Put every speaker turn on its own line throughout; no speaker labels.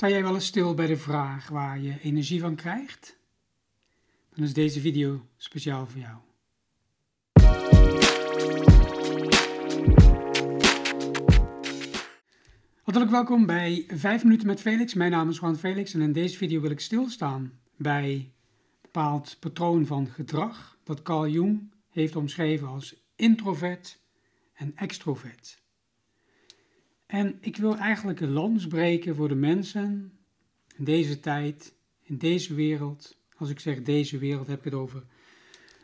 Sta jij wel eens stil bij de vraag waar je energie van krijgt? Dan is deze video speciaal voor jou. Hartelijk welkom bij 5 minuten met Felix. Mijn naam is Juan Felix en in deze video wil ik stilstaan bij een bepaald patroon van gedrag dat Carl Jung heeft omschreven als introvert en extrovert. En ik wil eigenlijk een lans breken voor de mensen in deze tijd, in deze wereld. Als ik zeg deze wereld, heb ik het over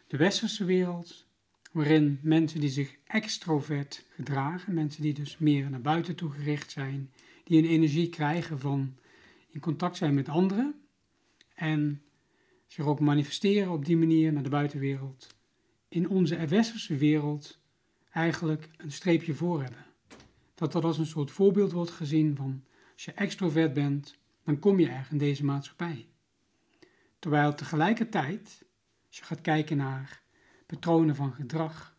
de westerse wereld, waarin mensen die zich extrovert gedragen, mensen die dus meer naar buiten toe gericht zijn, die een energie krijgen van in contact zijn met anderen en zich ook manifesteren op die manier naar de buitenwereld, in onze westerse wereld eigenlijk een streepje voor hebben dat dat als een soort voorbeeld wordt gezien van als je extrovert bent, dan kom je er in deze maatschappij. Terwijl tegelijkertijd, als je gaat kijken naar patronen van gedrag,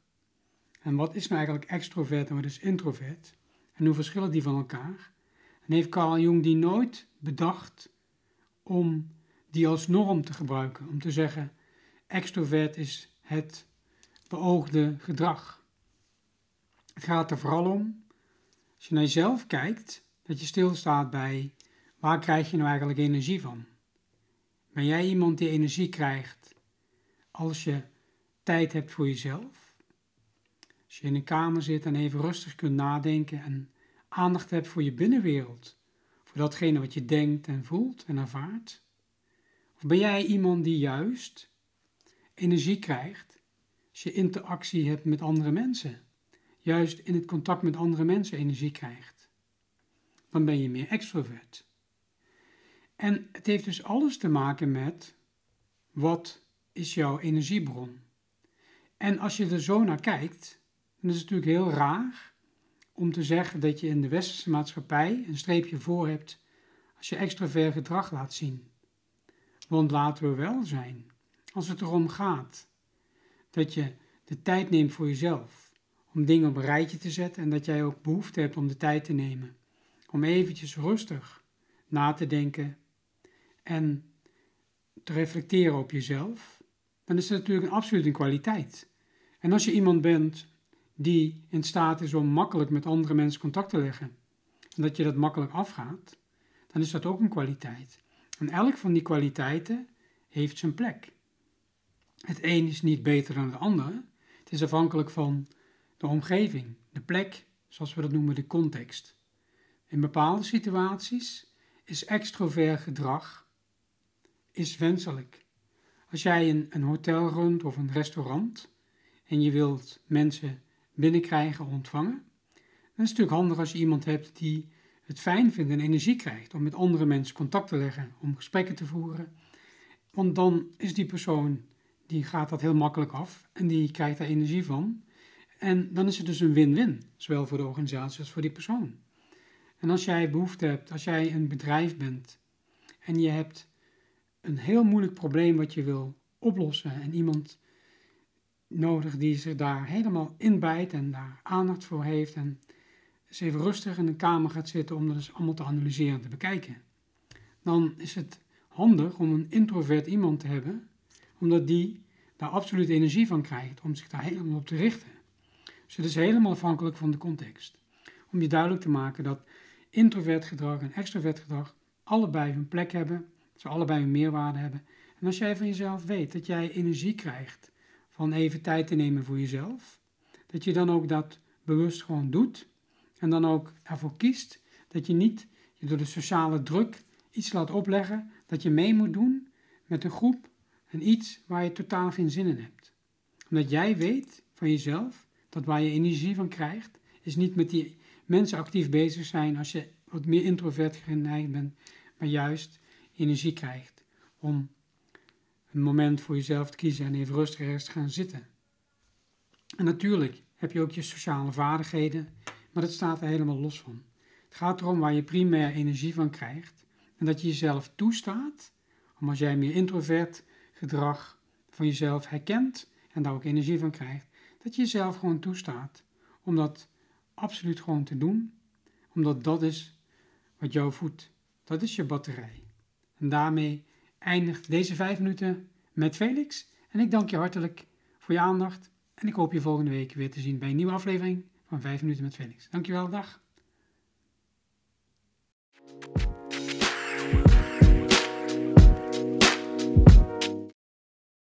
en wat is nou eigenlijk extrovert en wat is introvert, en hoe verschillen die van elkaar, en heeft Carl Jung die nooit bedacht om die als norm te gebruiken, om te zeggen, extrovert is het beoogde gedrag. Het gaat er vooral om als je naar jezelf kijkt, dat je stilstaat bij waar krijg je nou eigenlijk energie van? Ben jij iemand die energie krijgt als je tijd hebt voor jezelf? Als je in een kamer zit en even rustig kunt nadenken en aandacht hebt voor je binnenwereld, voor datgene wat je denkt en voelt en ervaart? Of ben jij iemand die juist energie krijgt als je interactie hebt met andere mensen? Juist in het contact met andere mensen energie krijgt. Dan ben je meer extrovert. En het heeft dus alles te maken met wat is jouw energiebron. En als je er zo naar kijkt, dan is het natuurlijk heel raar om te zeggen dat je in de westerse maatschappij een streepje voor hebt als je extrovert gedrag laat zien. Want laten we wel zijn, als het erom gaat dat je de tijd neemt voor jezelf, om dingen op een rijtje te zetten en dat jij ook behoefte hebt om de tijd te nemen. Om eventjes rustig na te denken en te reflecteren op jezelf, dan is dat natuurlijk een absolute kwaliteit. En als je iemand bent die in staat is om makkelijk met andere mensen contact te leggen, en dat je dat makkelijk afgaat, dan is dat ook een kwaliteit. En elk van die kwaliteiten heeft zijn plek. Het een is niet beter dan het andere. Het is afhankelijk van de omgeving, de plek, zoals we dat noemen, de context. In bepaalde situaties is extrovert gedrag is wenselijk. Als jij een, een hotel runt of een restaurant en je wilt mensen binnenkrijgen ontvangen, dan is het natuurlijk handig als je iemand hebt die het fijn vindt en energie krijgt om met andere mensen contact te leggen, om gesprekken te voeren. Want dan is die persoon, die gaat dat heel makkelijk af en die krijgt daar energie van. En dan is het dus een win-win, zowel voor de organisatie als voor die persoon. En als jij behoefte hebt, als jij een bedrijf bent en je hebt een heel moeilijk probleem wat je wil oplossen en iemand nodig die zich daar helemaal in bijt en daar aandacht voor heeft en eens even rustig in de kamer gaat zitten om dat eens allemaal te analyseren en te bekijken, dan is het handig om een introvert iemand te hebben, omdat die daar absoluut energie van krijgt om zich daar helemaal op te richten. Dus het is helemaal afhankelijk van de context. Om je duidelijk te maken dat introvert gedrag en extrovert gedrag allebei hun plek hebben, ze allebei een meerwaarde hebben. En als jij van jezelf weet dat jij energie krijgt van even tijd te nemen voor jezelf, dat je dan ook dat bewust gewoon doet en dan ook ervoor kiest dat je niet je door de sociale druk iets laat opleggen dat je mee moet doen met een groep en iets waar je totaal geen zin in hebt. Omdat jij weet van jezelf dat waar je energie van krijgt, is niet met die mensen actief bezig zijn als je wat meer introvert geneigd bent, maar juist energie krijgt om een moment voor jezelf te kiezen en even rustig ergens te gaan zitten. En natuurlijk heb je ook je sociale vaardigheden, maar dat staat er helemaal los van. Het gaat erom waar je primair energie van krijgt en dat je jezelf toestaat om als jij meer introvert gedrag van jezelf herkent en daar ook energie van krijgt, dat je jezelf gewoon toestaat om dat absoluut gewoon te doen, omdat dat is wat jou voedt. Dat is je batterij. En daarmee eindigt deze vijf minuten met Felix. En ik dank je hartelijk voor je aandacht. En ik hoop je volgende week weer te zien bij een nieuwe aflevering van 5 minuten met Felix. Dankjewel, dag.